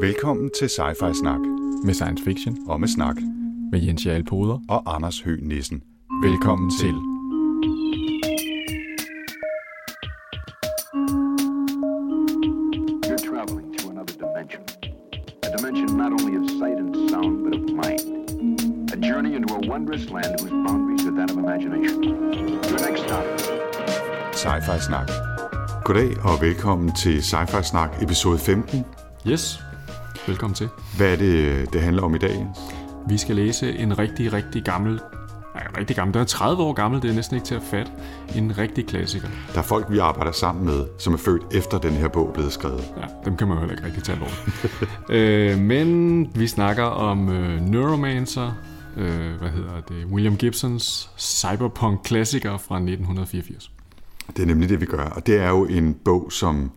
Velkommen til Sci-Fi Snak med science fiction og med snak med Jens Jarl Poder. og Anders Høgh Nissen. Velkommen til. You're traveling to another dimension. A dimension not only of sight and sound, but of mind. A journey into a wondrous land whose boundaries are that of imagination. Your next stop, Sci-Fi Snak. Goddag og velkommen til Sci-Fi Snak episode 15. Yes, velkommen til. Hvad er det, det handler om i dag? Vi skal læse en rigtig, rigtig gammel... Ja, rigtig gammel. Den er 30 år gammel, det er næsten ikke til at fatte. En rigtig klassiker. Der er folk, vi arbejder sammen med, som er født efter den her bog blev skrevet. Ja, dem kan man jo heller ikke rigtig tage alvorligt. øh, men vi snakker om øh, Neuromancer, øh, hvad hedder det, William Gibsons cyberpunk-klassiker fra 1984. Det er nemlig det, vi gør. Og det er jo en bog, som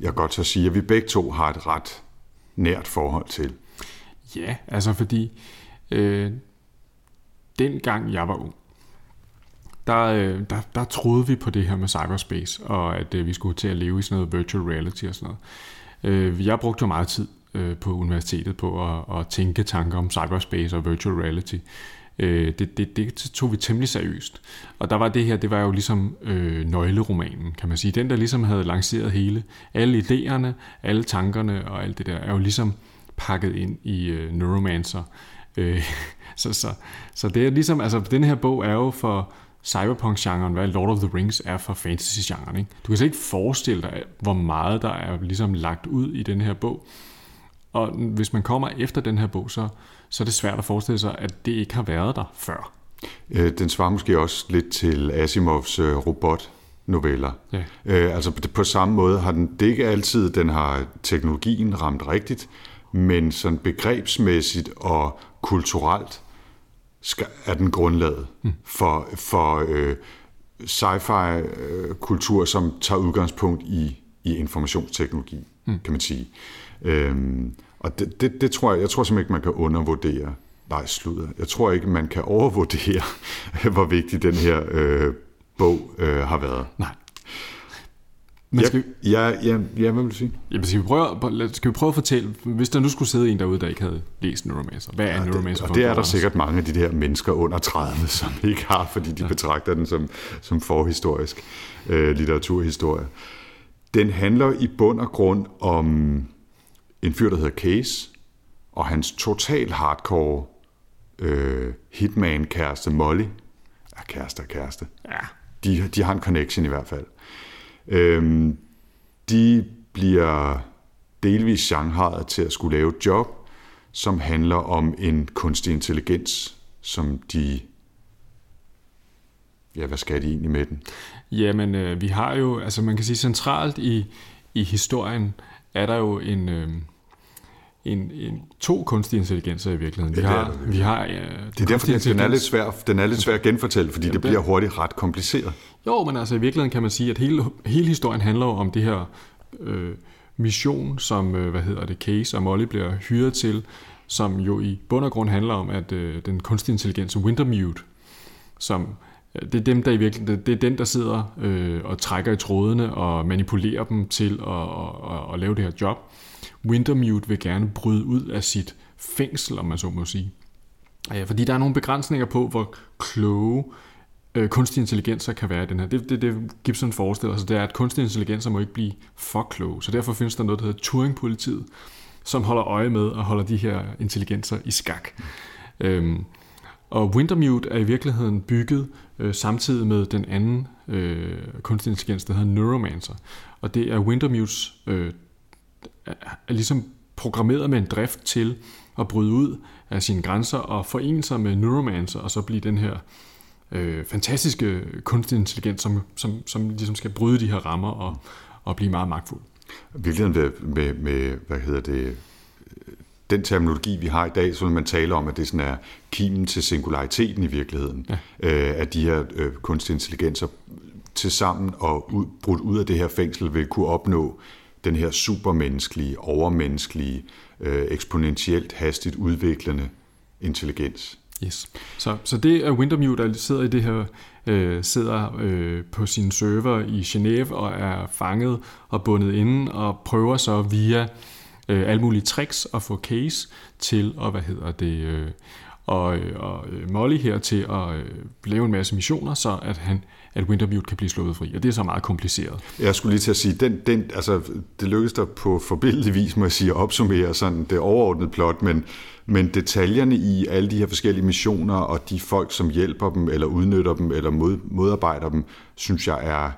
jeg godt så sige, at vi begge to har et ret nært forhold til. Ja, altså fordi øh, dengang jeg var ung, der, øh, der, der troede vi på det her med cyberspace, og at øh, vi skulle til at leve i sådan noget virtual reality og sådan noget. Øh, jeg brugte jo meget tid øh, på universitetet på at, at tænke tanker om cyberspace og virtual reality. Øh, det, det, det tog vi temmelig seriøst. Og der var det her, det var jo ligesom øh, nøgleromanen, kan man sige. Den, der ligesom havde lanceret hele. Alle idéerne, alle tankerne og alt det der, er jo ligesom pakket ind i øh, Neuromancer. Øh, så, så, så det er ligesom, altså den her bog er jo for cyberpunk-genren, hvad Lord of the Rings er for fantasy-genren. Ikke? Du kan slet ikke forestille dig, hvor meget der er ligesom lagt ud i den her bog. Og hvis man kommer efter den her bog, så, så er det svært at forestille sig, at det ikke har været der før. Øh, Den svarer måske også lidt til Asimovs øh, robotnoveller. Ja. Øh, altså på, på samme måde har den, det ikke altid, den har teknologien ramt rigtigt, men sådan begrebsmæssigt og kulturelt skal, er den grundlaget mm. for, for øh, sci-fi øh, som tager udgangspunkt i, i informationsteknologi, mm. kan man sige. Øhm, og det, det, det tror jeg, jeg tror simpelthen ikke, man kan undervurdere. Nej, sludder. Jeg tror ikke, man kan overvurdere, hvor vigtig den her øh, bog øh, har været. Nej. Men skal, Ja, ja, ja, ja, hvad vil du sige? ja, skal, vi prøve, skal vi prøve at fortælle, hvis der nu skulle sidde en derude, der ikke havde læst Neuromancer, hvad er ja, Og for det en er der sikkert mange af de der mennesker under 30, som ikke har, fordi de ja. betragter den som, som forhistorisk øh, litteraturhistorie. Den handler i bund og grund om en fyr, der hedder Case, og hans total hardcore øh, hitman-kæreste Molly. Ja, kæreste og kæreste. Ja, De, de har en connection i hvert fald. Øhm, de bliver delvis shanghajet til at skulle lave et job, som handler om en kunstig intelligens, som de... Ja, hvad skal de egentlig med den? Jamen, øh, vi har jo, altså man kan sige centralt i, i historien, er der jo en, øh, en, en to kunstige intelligenser i virkeligheden. Vi Ja, det er har, der. vi har øh, Det er derfor, den, den, er lidt svær, den er lidt svær at genfortælle, fordi det det- bliver hurtigt ret kompliceret. Jo, men altså i virkeligheden kan man sige, at hele, hele historien handler om det her øh, mission, som, øh, hvad hedder det, Case og Molly bliver hyret til, som jo i bund og grund handler om, at øh, den kunstige intelligens Wintermute, som øh, det er dem, der i virkeligheden, det, det er den, der sidder øh, og trækker i trådene og manipulerer dem til at, at, at, at lave det her job. Wintermute vil gerne bryde ud af sit fængsel, om man så må sige. Øh, fordi der er nogle begrænsninger på, hvor kloge øh, intelligenser kan være i den her. Det det, det, Gibson forestiller sig, det er, at kunstig intelligenser må ikke blive for kloge. Så derfor findes der noget, der hedder Turing-politiet, som holder øje med og holder de her intelligenser i skak. Øhm, og Wintermute er i virkeligheden bygget øh, samtidig med den anden øh, kunstig intelligens, der hedder Neuromancer. Og det er Wintermutes øh, er, ligesom programmeret med en drift til at bryde ud af sine grænser og forene sig med Neuromancer, og så blive den her øh, fantastiske kunstig intelligens, som, som, som ligesom skal bryde de her rammer og, og blive meget magtfuld. Virkeligheden med, med, med, hvad hedder det, den terminologi, vi har i dag, så man tale om, at det sådan er kimen til singulariteten i virkeligheden. Ja. Øh, at de her øh, kunstige intelligenser til sammen og ud, brudt ud af det her fængsel vil kunne opnå den her supermenneskelige, overmenneskelige, øh, eksponentielt hastigt udviklende intelligens. Yes. Så, så det er Wintermute, der sidder i det her, øh, sidder øh, på sin server i Genève og er fanget og bundet inde og prøver så via øh, alle mulige tricks at få Case til at, hvad hedder det, øh, og, øh, og øh, Molly her til at øh, lave en masse missioner, så at han at Wintermute kan blive slået fri, og det er så meget kompliceret. Jeg skulle lige til at sige, den, den, altså, det lykkedes der på forbindelig vis, må jeg sige, at opsummere sådan det overordnede plot, men, men detaljerne i alle de her forskellige missioner, og de folk, som hjælper dem, eller udnytter dem, eller mod, modarbejder dem, synes jeg er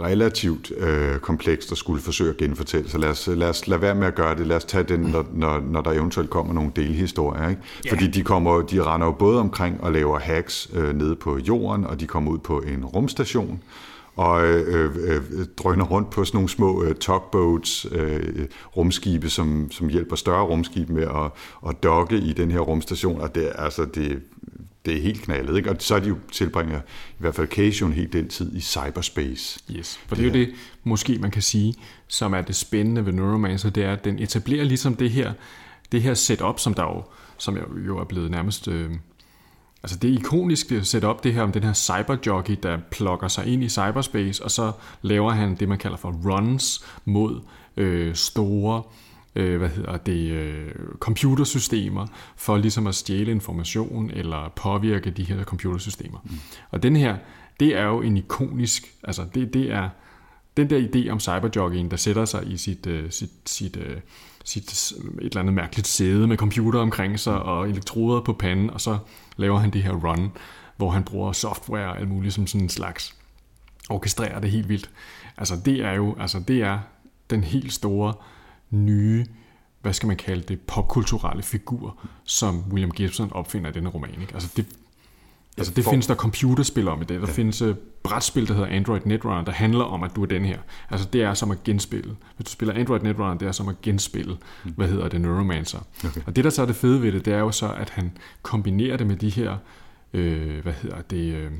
relativt øh, komplekst at skulle forsøge at genfortælle. Så lad os, lad os lade være med at gøre det. Lad os tage den, når, når, når der eventuelt kommer nogle delhistorier. Ikke? Yeah. Fordi de, kommer, de render jo både omkring og laver hacks øh, nede på jorden, og de kommer ud på en rumstation, og øh, øh, drøner rundt på sådan nogle små øh, tugboats, øh, rumskibe, som, som hjælper større rumskibe med at, at dokke i den her rumstation, og det, altså, det, det er helt knaldet, ikke? Og så er de jo tilbringer, i hvert fald Casio, en hel del tid i cyberspace. Yes, for det, det er jo det, måske man kan sige, som er det spændende ved Neuromancer, det er, at den etablerer ligesom det her, det her setup, som der jo, som jo er blevet nærmest... Øh, altså det ikoniske setup, det her om den her cyberjockey, der plukker sig ind i cyberspace, og så laver han det, man kalder for runs mod øh, store øh, hvad hedder det, øh, computersystemer for ligesom at stjæle information eller påvirke de her computersystemer. Mm. Og den her, det er jo en ikonisk, altså det, det er den der idé om cyberjogging, der sætter sig i sit, øh, sit, sit, øh, sit et eller andet mærkeligt sæde med computer omkring sig og elektroder på panden, og så laver han det her run, hvor han bruger software og alt muligt som sådan en slags orkestrerer det helt vildt. Altså det er jo, altså det er den helt store nye, hvad skal man kalde det, popkulturelle figur, som William Gibson opfinder i denne roman. Ikke? Altså det, altså det for... findes der computerspil om i det. Der ja. findes uh, brætspil, der hedder Android Netrunner, der handler om, at du er den her. Altså det er som at genspille. Hvis du spiller Android Netrunner, det er som at genspille, mm. hvad hedder det, Neuromancer. Okay. Og det, der så er det fede ved det, det er jo så, at han kombinerer det med de her, øh, hvad hedder det, øh,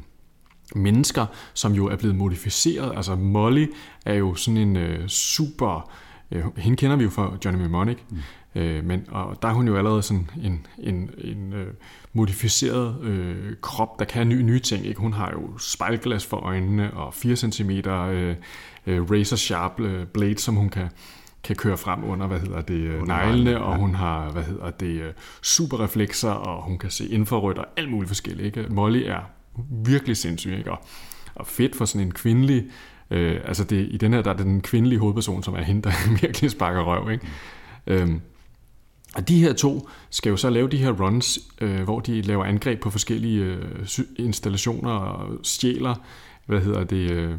mennesker, som jo er blevet modificeret. Altså Molly er jo sådan en øh, super Øh, hende kender vi jo fra Johnny Mnemonic, mm. øh, men og der er hun jo allerede sådan en, en, en øh, modificeret øh, krop, der kan nye, nye ting. Ikke? Hun har jo spejlglas for øjnene og 4 cm øh, øh, razor sharp øh, blade, som hun kan kan køre frem under, hvad hedder det, øh, neglene, ja. og hun har, hvad hedder det, øh, superreflekser, og hun kan se infrarødt og alt muligt forskelligt. Ikke? Molly er virkelig sindssyg, ikke? Og, og fedt for sådan en kvindelig Øh, altså det, i den her, der er det den kvindelige hovedperson, som er hende, der virkelig sparker røv. Ikke? Mm. Øhm, og de her to skal jo så lave de her runs, øh, hvor de laver angreb på forskellige øh, installationer og stjæler, hvad hedder det, øh,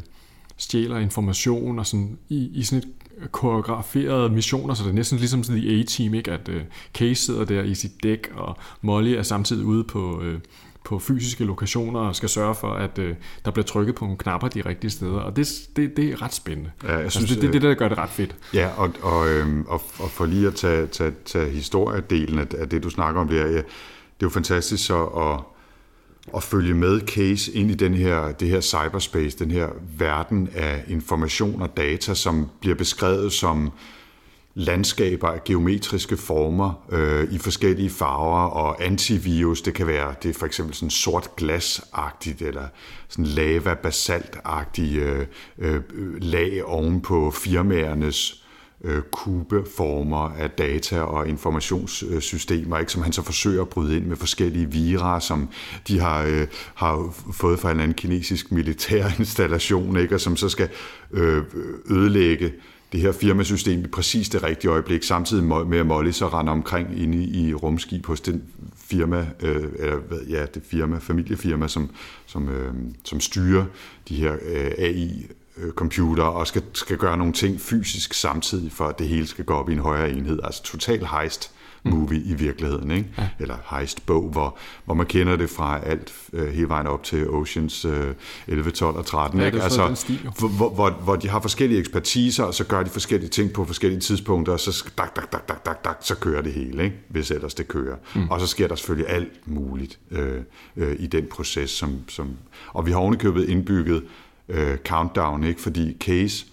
stjæler information og sådan i, i sådan et koreograferede missioner, så det er næsten ligesom sådan i e A-team, ikke? at øh, Case sidder der i sit dæk, og Molly er samtidig ude på, øh, på fysiske lokationer og skal sørge for, at øh, der bliver trykket på nogle knapper de rigtige steder. Og det, det, det er ret spændende. Ja, jeg altså, synes, altså, det, det er det, der gør det ret fedt. Ja, og, og, øh, og, og for lige at tage, tage, tage historiedelen af, af det, du snakker om, det er, ja, det er jo fantastisk så at, at følge med case ind i den her, det her cyberspace, den her verden af information og data, som bliver beskrevet som landskaber af geometriske former øh, i forskellige farver og antivirus. Det kan være, det er for eksempel sådan sort glasagtigt eller sådan lava basaltagtige øh, øh, lag oven på firmaernes øh, kubeformer af data og informationssystemer, ikke, som han så forsøger at bryde ind med forskellige vira, som de har, øh, har fået fra en anden kinesisk militær installation, ikke, og som så skal øh, ødelægge det her firmasystem i præcis det rigtige øjeblik, samtidig med at Molly så render omkring inde i rumskib hos den firma, øh, eller ja, det firma, familiefirma, som, som, øh, som styrer de her øh, AI computer øh, og skal, skal gøre nogle ting fysisk samtidig, for at det hele skal gå op i en højere enhed. Altså total heist movie i virkeligheden, ikke? Ja. eller heist-bog, hvor, hvor man kender det fra alt øh, hele vejen op til Oceans øh, 11, 12 og 13. Ja, ikke? Altså, stil, hvor, hvor, hvor de har forskellige ekspertiser, og så gør de forskellige ting på forskellige tidspunkter, og så, dak, dak, dak, dak, dak, dak, så kører det hele, ikke? hvis ellers det kører. Mm. Og så sker der selvfølgelig alt muligt øh, øh, i den proces. Som, som, og vi har ovenikøbet indbygget øh, countdown, ikke? fordi Case,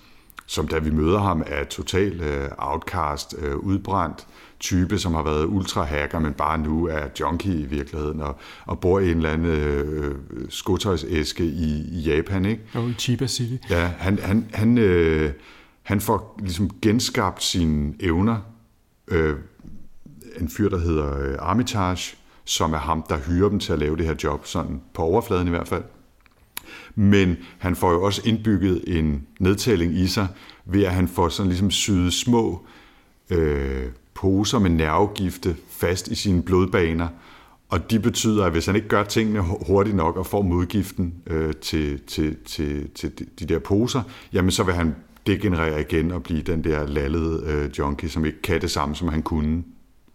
som da vi møder ham, er total øh, outcast, øh, udbrændt, type, som har været ultra-hacker, men bare nu er junkie i virkeligheden, og, og bor i en eller anden øh, skotøjsæske i, i Japan. Ikke? Og i Chiba City. Ja, han, han, han, øh, han får ligesom genskabt sine evner øh, en fyr, der hedder øh, Armitage, som er ham, der hyrer dem til at lave det her job, sådan på overfladen i hvert fald. Men han får jo også indbygget en nedtælling i sig, ved at han får sådan ligesom syet små øh, poser med nervegifte fast i sine blodbaner, og de betyder, at hvis han ikke gør tingene hurtigt nok og får modgiften øh, til, til, til, til de der poser, jamen så vil han degenerere igen og blive den der lallede øh, junkie, som ikke kan det samme, som han kunne,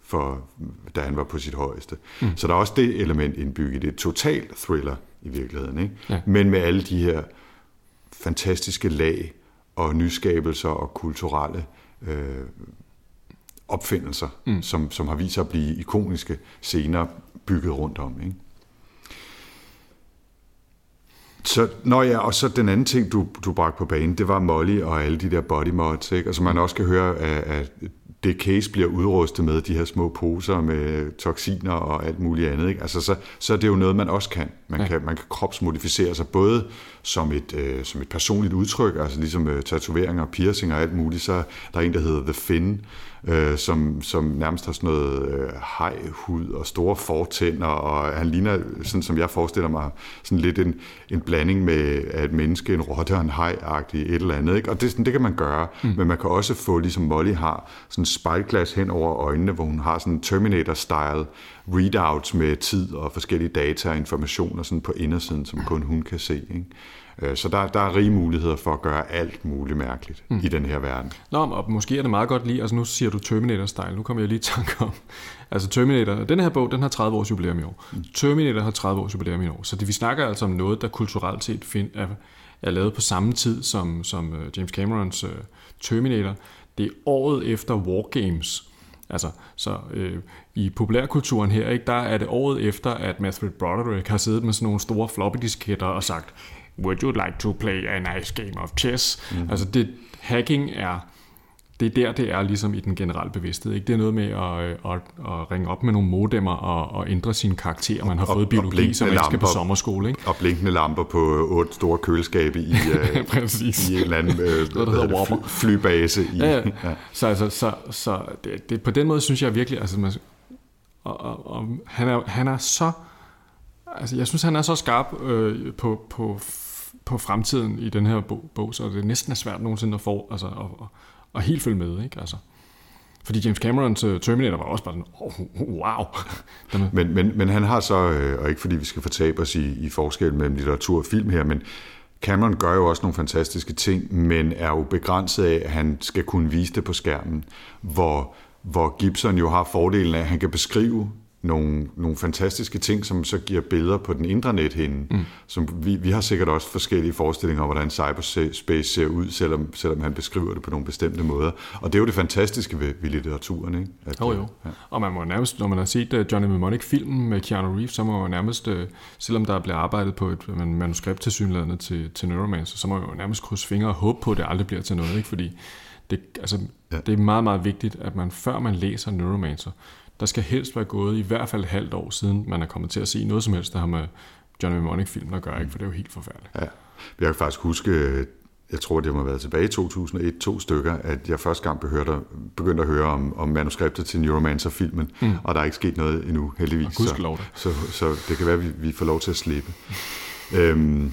for, da han var på sit højeste. Mm. Så der er også det element indbygget. Det er total thriller i virkeligheden. Ikke? Ja. Men med alle de her fantastiske lag og nyskabelser og kulturelle øh, opfindelser, mm. som, som har vist sig at blive ikoniske scener bygget rundt om. Ikke? Så, nå ja, og så den anden ting, du, du bragte på banen, det var Molly og alle de der body mods, ikke? Altså man også kan høre, at, at det case bliver udrustet med de her små poser med toksiner og alt muligt andet. Ikke? Altså, så, så er det jo noget, man også kan. Man, ja. kan. man kan kropsmodificere sig både som et, øh, som et personligt udtryk, altså ligesom øh, tatoveringer, piercing og alt muligt. Så der er en, der hedder The Fin, øh, som, som nærmest har sådan noget øh, hejhud og store fortænder, og han ligner, sådan som jeg forestiller mig, sådan lidt en, en blanding med et menneske, en rotte og en hej et eller andet. Ikke? Og det, sådan, det kan man gøre, mm. men man kan også få, ligesom Molly har, sådan spejlglas hen over øjnene, hvor hun har sådan Terminator-style readouts med tid og forskellige data og informationer sådan på indersiden, som kun hun kan se. Ikke? Øh, så der, der er rige muligheder for at gøre alt muligt mærkeligt mm. i den her verden. Nå, og måske er det meget godt lige, altså nu siger du Terminator-style, nu kommer jeg lige i tanke om, altså Terminator, den her bog, den har 30 års jubilæum i år. Mm. Terminator har 30 års jubilæum i år, så det, vi snakker altså om noget, der kulturelt set find, er, er lavet på samme tid som, som uh, James Camerons uh, Terminator. Det er året efter War Games, Altså, så øh, i populærkulturen her, ikke, der er det året efter, at Matthew Broderick har siddet med sådan nogle store floppy disketter og sagt, would you like to play a nice game of chess? Mm. Altså det, hacking er, det er der, det er ligesom i den generelle bevidsthed. Ikke? Det er noget med at, øh, at, at ringe op med nogle modemmer og, og ændre sine karakterer. Man har og, fået biologi, som man skal på sommerskole. Ikke? Og blinkende lamper på otte store køleskabe i, uh, i en eller anden uh, fly, flybase. I, ja, ja. ja. Så, altså, så, så det, det, på den måde synes jeg virkelig, altså, man, og, og, og han, er, han er så, altså jeg synes, han er så skarp øh, på, på på fremtiden i den her bog, bog så det næsten er svært nogensinde at få, altså, at, at helt følge med, ikke? Altså. Fordi James Camerons Terminator var også bare sådan, oh, wow. men, men, men han har så, øh, og ikke fordi vi skal fortabe os i, i forskel mellem litteratur og film her, men Cameron gør jo også nogle fantastiske ting, men er jo begrænset af, at han skal kunne vise det på skærmen, hvor, hvor Gibson jo har fordelen af, at han kan beskrive nogle, nogle fantastiske ting, som så giver billeder på den indre nethinde. Mm. Som vi, vi har sikkert også forskellige forestillinger om, hvordan cyberspace ser ud, selvom, selvom han beskriver det på nogle bestemte måder. Og det er jo det fantastiske ved, ved litteraturen. Ikke? At, jo, jo. Ja. Og man må nærmest, når man har set uh, Johnny Mnemonic-filmen med Keanu Reeves, så må man nærmest, uh, selvom der bliver arbejdet på et manuskript til synlædende til, til Neuromancer, så må man jo nærmest krydse fingre og håbe på, at det aldrig bliver til noget. Ikke? Fordi det, altså, ja. det er meget, meget vigtigt, at man før man læser Neuromancer, der skal helst være gået i hvert fald et halvt år siden, man er kommet til at se noget som helst, der har med Johnny Mnemonic-filmen at gøre, ikke? for det er jo helt forfærdeligt. Ja. Jeg kan faktisk huske, jeg tror, det må have været tilbage i 2001, to stykker, at jeg første gang behørte, begyndte at høre om, om manuskriptet til Neuromancer-filmen, mm. og der er ikke sket noget endnu, heldigvis. Så, så, så, så det kan være, at vi, vi får lov til at slippe. øhm,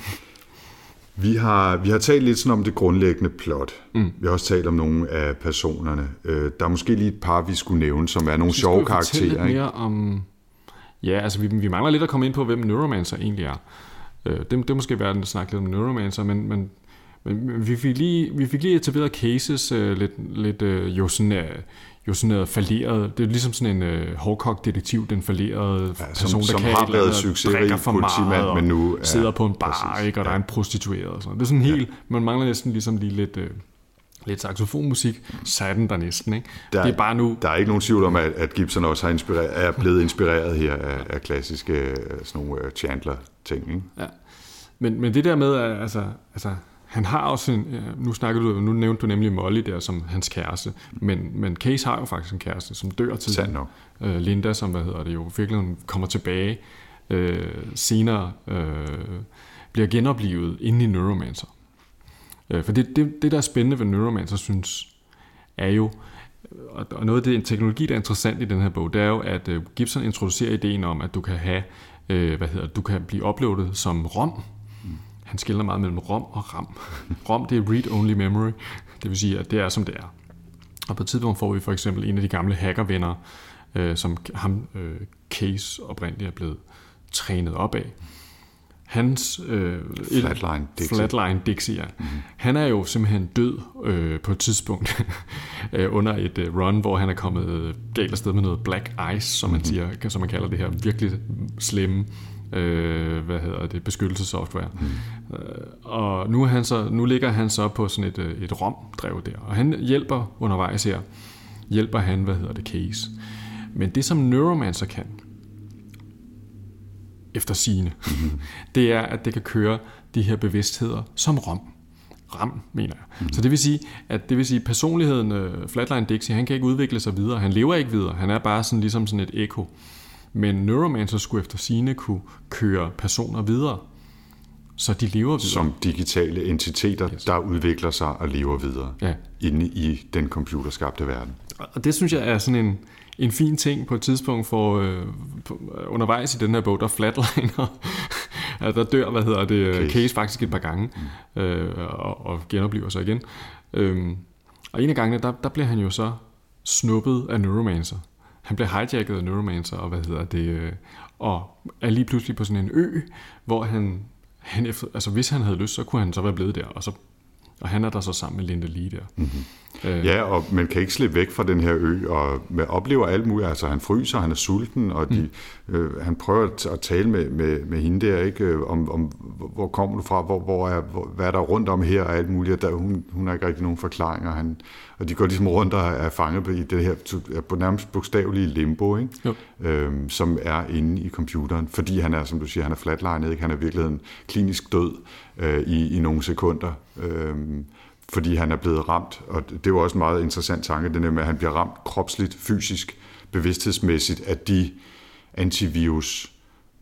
vi har, vi har talt lidt sådan om det grundlæggende plot. Mm. Vi har også talt om nogle af personerne. Øh, der er måske lige et par, vi skulle nævne, som er nogle sjove karakterer. Lidt mere om... Ja, altså vi, vi mangler lidt at komme ind på, hvem Neuromancer egentlig er. Øh, det, det er måske værd at snakke lidt om Neuromancer, men, men, men vi, fik lige, vi fik lige etableret cases øh, lidt, lidt øh, jo sådan... Øh, jo sådan noget falderet, det er ligesom sådan en uh, Hawcock-detektiv, den falderede ja, person, som, der som kan har været succesrig for meget, men nu ja, sidder på en bar, præcis, ikke, og ja. der er en prostitueret og sådan Det er sådan helt, ja. man mangler næsten ligesom lige lidt, uh, lidt saxofonmusik, så er den der næsten. Ikke? Der, det er bare nu... Der er ikke nogen tvivl om, at, at Gibson også har inspireret, er blevet inspireret her af, af klassiske øh, sådan nogle Chandler-ting. Ikke? Ja. Men, men det der med, altså, altså han har også en, nu snakker du, nu nævnte du nemlig Molly der som hans kæreste, men, men Case har jo faktisk en kæreste, som dør til nok. Øh, Linda, som hvad hedder det jo, virkelig kommer tilbage øh, senere, øh, bliver genoplevet inde i Neuromancer. Øh, for det, det, det, der er spændende ved Neuromancer, synes, er jo, og, og noget af det en teknologi, der er interessant i den her bog, det er jo, at øh, Gibson introducerer ideen om, at du kan have, øh, hvad hedder, du kan blive uploadet som ROM. Han skiller meget mellem ROM og RAM. ROM, det er read-only memory. Det vil sige, at det er, som det er. Og på et tidspunkt får vi for eksempel en af de gamle hackervenner, øh, som ham øh, Case oprindeligt er blevet trænet op af. Hans øh, Flatline Dixie. Flatline Dixie, ja. Mm-hmm. Han er jo simpelthen død øh, på et tidspunkt øh, under et øh, run, hvor han er kommet øh, galt afsted med noget black ice, som man, siger, som man kalder det her virkelig slemme øh, hvad hedder det, beskyttelsessoftware. Mm. Øh, og nu, han så, nu ligger han så på sådan et, øh, et ROM-drev der, og han hjælper undervejs her, hjælper han, hvad hedder det, Case. Men det som Neuromancer kan, efter sine, mm-hmm. det er, at det kan køre de her bevidstheder som ROM. RAM, mener jeg. Mm. Så det vil sige, at det vil sige, personligheden uh, Flatline Dixie, han kan ikke udvikle sig videre. Han lever ikke videre. Han er bare sådan ligesom sådan et ekko. Men Neuromancer skulle efter sine kunne køre personer videre, så de lever videre. Som digitale entiteter, yes. der udvikler sig og lever videre ja. inde i den computerskabte verden. Og det synes jeg er sådan en, en fin ting på et tidspunkt for øh, på, undervejs i den her bog, der flatliner, at der dør, hvad hedder det, case, case faktisk et par gange, mm. øh, og, og genoplever sig igen. Øhm, og en af gangene, der, der bliver han jo så snuppet af Neuromancer. Han bliver hijacket af Neuromancer, og hvad hedder det, øh, og er lige pludselig på sådan en ø, hvor han, han efter, altså hvis han havde lyst, så kunne han så være blevet der, og så og han er der så sammen med Linda Lee der. Mm-hmm. Øh. Ja, og man kan ikke slippe væk fra den her ø, og man oplever alt muligt. Altså, han fryser, han er sulten, og de, mm. øh, han prøver at tale med, med, med hende der, ikke? Øh, om, om hvor kommer du fra, hvor, hvor er, hvor, hvad er der rundt om her, og alt muligt. Der, hun, hun har ikke rigtig nogen forklaringer. Han, og de går ligesom rundt og er fanget i det her på nærmest bogstavelige limbo, ikke? Øhm, som er inde i computeren, fordi han er, som du siger, han er flatlinet, ikke? han er virkelig en klinisk død øh, i, i nogle sekunder. Øh, fordi han er blevet ramt, og det jo også en meget interessant tanke, det med, at han bliver ramt kropsligt, fysisk, bevidsthedsmæssigt af de antivirus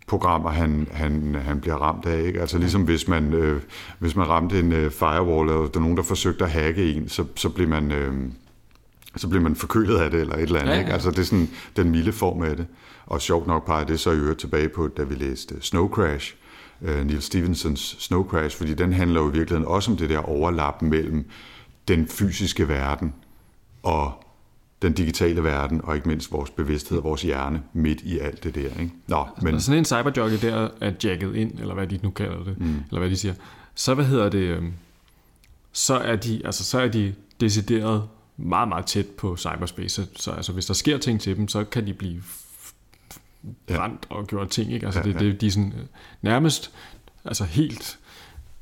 programmer, han, han, han bliver ramt af. Ikke? Altså ligesom hvis man, øh, hvis man ramte en øh, firewall, eller der er nogen, der forsøgte at hacke en, så, så bliver man... Øh, så bliver man forkølet af det, eller et eller andet. Ja, ja. Ikke? Altså det er sådan den milde form af det. Og sjovt nok peger det så i øvrigt tilbage på, da vi læste Snow Crash, uh, Neil Stevensons Snow Crash, fordi den handler jo i virkeligheden også om det der overlap mellem den fysiske verden og den digitale verden, og ikke mindst vores bevidsthed og vores hjerne midt i alt det der. Ikke? Nå, men... Sådan en cyberjockey der er jacket ind, eller hvad de nu kalder det, mm. eller hvad de siger. Så hvad hedder det, øhm, så er de, altså, så er de decideret meget, meget tæt på cyberspace. Så, så altså, hvis der sker ting til dem, så kan de blive brændt ja. og gjort ting. Ikke? Altså, ja, ja. Det, det, de er sådan, øh, nærmest altså helt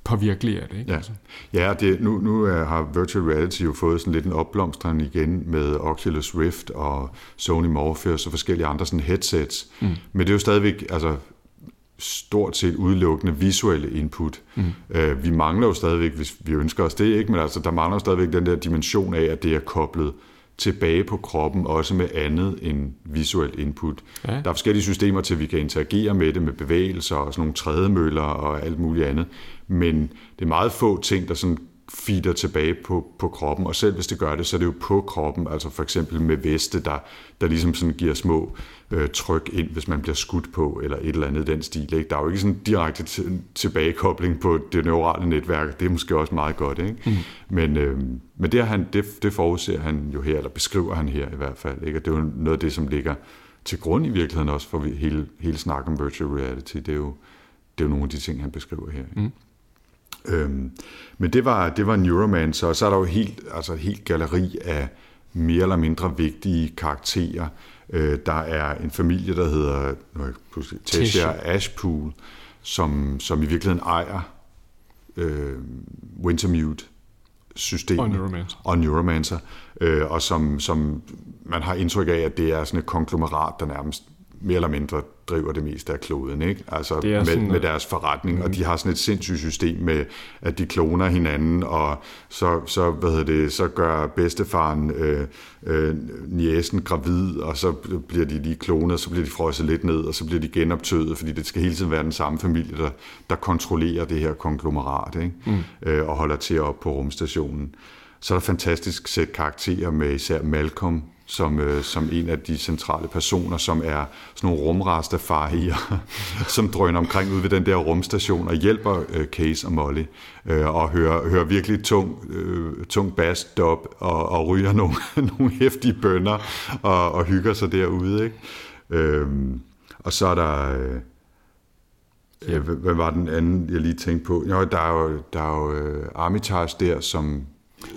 påvirkelige af det. Ikke? Ja, altså. ja det, nu, nu har virtual reality jo fået sådan lidt en opblomstring igen med Oculus Rift og Sony Morpheus og forskellige andre sådan headsets. Mm. Men det er jo stadigvæk altså, stort set udelukkende visuelle input. Mm. Uh, vi mangler jo stadigvæk, hvis vi ønsker os det, ikke? men altså, der mangler jo stadigvæk den der dimension af, at det er koblet tilbage på kroppen, også med andet end visuelt input. Ja. Der er forskellige systemer til, at vi kan interagere med det, med bevægelser og sådan nogle trædemøller og alt muligt andet. Men det er meget få ting, der sådan feeder tilbage på, på kroppen, og selv hvis det gør det, så er det jo på kroppen, altså for eksempel med veste, der, der ligesom sådan giver små øh, tryk ind, hvis man bliver skudt på, eller et eller andet den stil. Ikke? Der er jo ikke sådan direkte t- tilbagekobling på det neurale netværk, det er måske også meget godt. Ikke? Mm. Men, øh, men det, han, det, det forudser han jo her, eller beskriver han her i hvert fald. Ikke? Og det er jo noget af det, som ligger til grund i virkeligheden også for hele, hele snakken om virtual reality. Det er, jo, det er jo nogle af de ting, han beskriver her. Ikke? Mm. Øhm, men det var, det var Neuromancer, og så er der jo helt, altså et helt galleri af mere eller mindre vigtige karakterer. Øh, der er en familie, der hedder Tessia Ashpool, som, som i virkeligheden ejer øh, Wintermute systemet. Og Neuromancer, og, Neuromancer. Øh, og som, som man har indtryk af, at det er sådan et konglomerat, der nærmest mere eller mindre driver det meste af kloden, ikke? Altså med, sådan, med deres forretning, mm. og de har sådan et sindssygt system med, at de kloner hinanden, og så, så, hvad hedder det, så gør bedstefaren øh, øh, niæsen gravid, og så bliver de lige klonet, så bliver de frosset lidt ned, og så bliver de genoptøet, fordi det skal hele tiden være den samme familie, der, der kontrollerer det her konglomerat, ikke? Mm. Øh, og holder til op på rumstationen. Så er der fantastisk sæt karakterer med især Malcolm, som, øh, som en af de centrale personer, som er sådan nogle rumrastafarier, som drøner omkring ud ved den der rumstation og hjælper øh, Case og Molly øh, og hører, hører virkelig tung, øh, tung bass dub og, og ryger nogle, nogle hæftige bønder og, og hygger sig derude. Ikke? Øh, og så er der... Øh, Ja, hvad var den anden, jeg lige tænkte på? Jo, der er jo, der er jo uh, Armitage der, som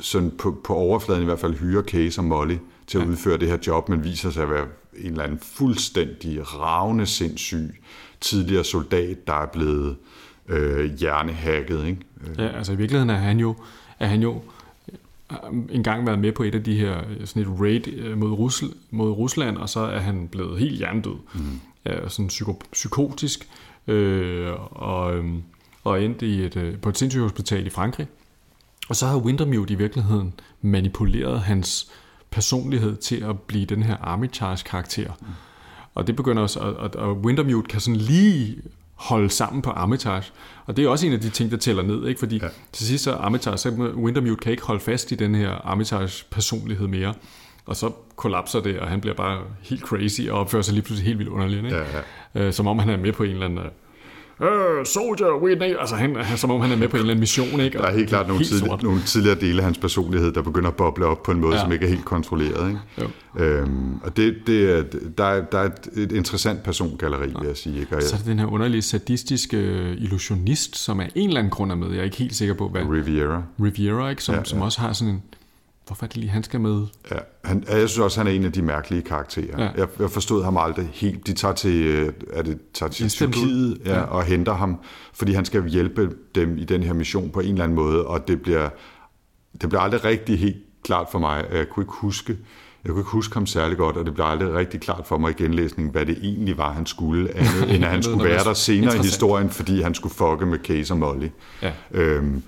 sådan på, på overfladen i hvert fald hyrer Case og Molly til at udføre det her job, men viser sig at være en eller anden fuldstændig ravne sindssyg tidligere soldat, der er blevet øh, hjernehækket. Ikke? Ja, altså i virkeligheden er han jo, er han jo øh, engang været med på et af de her sådan et raid øh, mod, Rusl, mod Rusland, og så er han blevet helt hjernedød. Mm. Ja, sådan psyko, psykotisk, øh, og, og endte i et, øh, på et sindssygt hospital i Frankrig. Og så har Wintermute i virkeligheden manipuleret hans personlighed til at blive den her Armitage-karakter. Mm. Og det begynder også, at, at, at Wintermute kan sådan lige holde sammen på Armitage. Og det er også en af de ting, der tæller ned, ikke? fordi ja. til sidst så Armitage, så Wintermute kan ikke holde fast i den her Armitage-personlighed mere. Og så kollapser det, og han bliver bare helt crazy og opfører sig lige pludselig helt vildt underligt. Ikke? Ja, ja. Øh, som om han er med på en eller anden øh, soldier, we need. Altså, han, han, som om han er med på en eller anden mission, ikke? Der er helt klart nogle, tidlig, nogle tidligere dele af hans personlighed, der begynder at boble op på en måde, ja. som ikke er helt kontrolleret, ikke? Jo. Øhm, og det, det er, der, er, der er et, et interessant persongalleri, ja. vil jeg sige. Ikke? Og så er det den her underlige sadistiske illusionist, som er en eller anden grund er med. Jeg er ikke helt sikker på, hvad... Riviera. Riviera, ikke? Som, ja, ja. som også har sådan en Hvorfor er det lige, han skal med? Ja, han, jeg synes også, han er en af de mærkelige karakterer. Ja. Jeg, jeg forstod ham aldrig helt. De tager til, øh, er det, tager til Tyrkiet ja, ja. og henter ham, fordi han skal hjælpe dem i den her mission på en eller anden måde, og det bliver, det bliver aldrig rigtig helt klart for mig. Jeg kunne ikke huske, jeg kunne ikke huske ham særlig godt, og det blev aldrig rigtig klart for mig i genlæsningen, hvad det egentlig var, han skulle, andet, end at han skulle være der senere i historien, fordi han skulle fucke med Case og Molly. Ja. Øhm,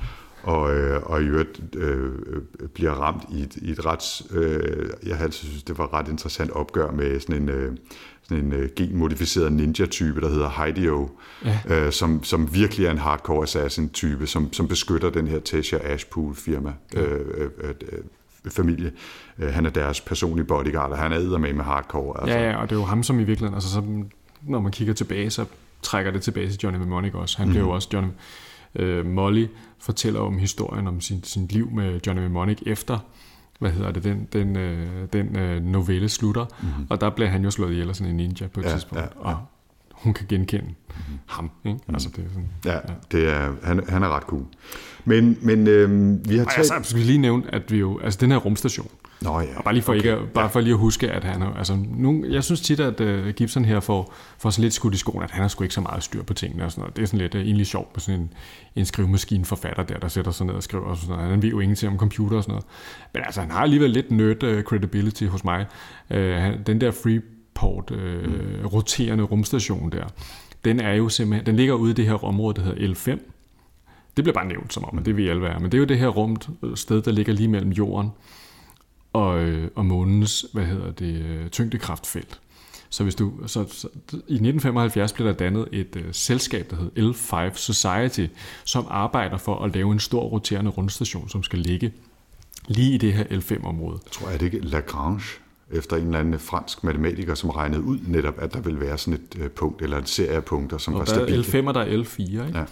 og, øh, og i øvrigt øh, bliver ramt i et, i et ret, øh, jeg altid synes, det var ret interessant opgør med sådan en, øh, sådan en øh, genmodificeret ninja-type, der hedder Hideo, ja. øh, som, som virkelig er en hardcore assassin-type, som, som beskytter den her Tesha Ashpool-firma. Ja. Øh, øh, øh, familie. Øh, han er deres personlige bodyguard, og han er med med hardcore. Altså. Ja, ja, og det er jo ham, som i virkeligheden, altså så, når man kigger tilbage, så trækker det tilbage til Johnny Mnemonic også. Han mm. blev jo også Johnny, øh, Molly fortæller om historien om sin, sin liv med Johnny Mnemonic efter hvad hedder det, den, den, øh, den øh, novelle slutter, mm-hmm. og der bliver han jo slået ihjel af sådan en ninja på et ja, tidspunkt, ja, ja. og hun kan genkende mm-hmm. ham. Ikke? Mm-hmm. Altså, det er sådan, ja, ja. Det er, han, han er ret cool. Men, men øh, vi har talt... Altså, skal vi lige nævne, at vi jo, altså den her rumstation, Nå ja. Og bare lige for, okay. ikke, bare ja. for lige at huske, at han altså, nu, jeg synes tit, at uh, Gibson her får, får sådan lidt skudt i skoen, at han har sgu ikke så meget styr på tingene og sådan noget. Det er sådan lidt uh, egentlig sjovt på sådan en, en skrivemaskine forfatter der, der sætter sig ned og skriver og sådan noget. Han ved jo ingenting om computer og sådan noget. Men altså, han har alligevel lidt nerd uh, credibility hos mig. Uh, han, den der Freeport uh, mm. roterende rumstation der, den er jo simpelthen, den ligger ude i det her område, der hedder L5. Det bliver bare nævnt som om, at det vil alle være. Men det er jo det her rum sted, der ligger lige mellem jorden og, øh, og månens hvad hedder det, øh, tyngdekraftfelt. Så, hvis du, så, så i 1975 blev der dannet et uh, selskab, der hed L5 Society, som arbejder for at lave en stor roterende rundstation, som skal ligge lige i det her L5-område. Jeg tror, at det ikke Lagrange, efter en eller anden fransk matematiker, som regnede ud netop, at der vil være sådan et uh, punkt, eller en serie af punkter, som og var stabile. Der er L5 og der er L4, ikke? Ja.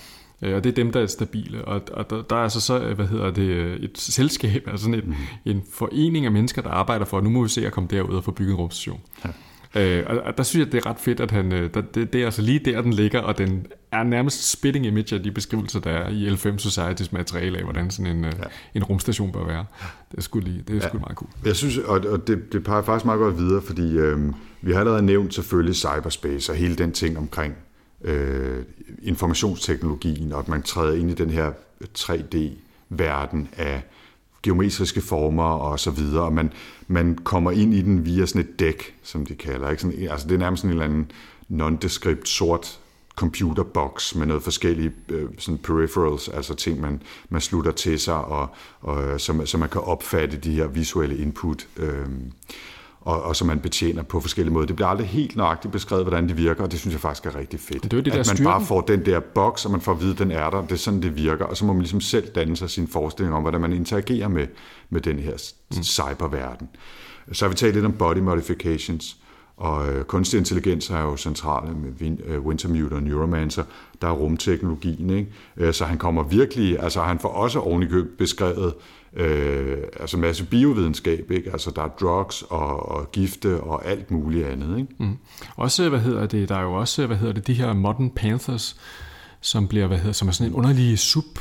Øh, og det er dem, der er stabile. Og, og der, der er altså så, hvad hedder det, et selskab, altså sådan et, mm. en forening af mennesker, der arbejder for, at nu må vi se at komme derud og få bygget en rumstation. Ja. Øh, og, og der synes jeg, det er ret fedt, at han, øh, der, det, det er altså lige der, den ligger, og den er nærmest spitting image af de beskrivelser, der er i L5 Societies materiale af, hvordan sådan en, øh, ja. en rumstation bør være. Det er sgu, lige, det er ja. sgu meget cool. Jeg synes, og, og det, det peger faktisk meget godt videre, fordi øh, vi har allerede nævnt selvfølgelig cyberspace og hele den ting omkring øh, informationsteknologien, og at man træder ind i den her 3D-verden af geometriske former og så videre, og man, man kommer ind i den via sådan et dæk, som de kalder. Ikke? Sådan, altså det er nærmest sådan en eller anden nondescript sort computerboks med noget forskellige øh, sådan peripherals, altså ting, man, man slutter til sig, og, og øh, så, så man kan opfatte de her visuelle input. Øh, og, og som man betjener på forskellige måder. Det bliver aldrig helt nøjagtigt beskrevet, hvordan det virker, og det synes jeg faktisk er rigtig fedt. Det er det at man styrken. bare får den der boks, og man får at vide, at den er der, det er sådan, det virker, og så må man ligesom selv danne sig sin forestilling om, hvordan man interagerer med, med den her mm. cyberverden. Så har vi talt lidt om body modifications, og øh, kunstig intelligens er jo centrale med Win, øh, Wintermute og Neuromancer. Der er rumteknologien, ikke? Øh, så han kommer virkelig, altså han får også ovenikøb beskrevet øh, altså masse biovidenskab, ikke? Altså der er drugs og, og gifte og alt muligt andet, ikke? Mm. Også, hvad hedder det, der er jo også, hvad hedder det, de her Modern Panthers, som bliver, hvad hedder, som er sådan en underlig sub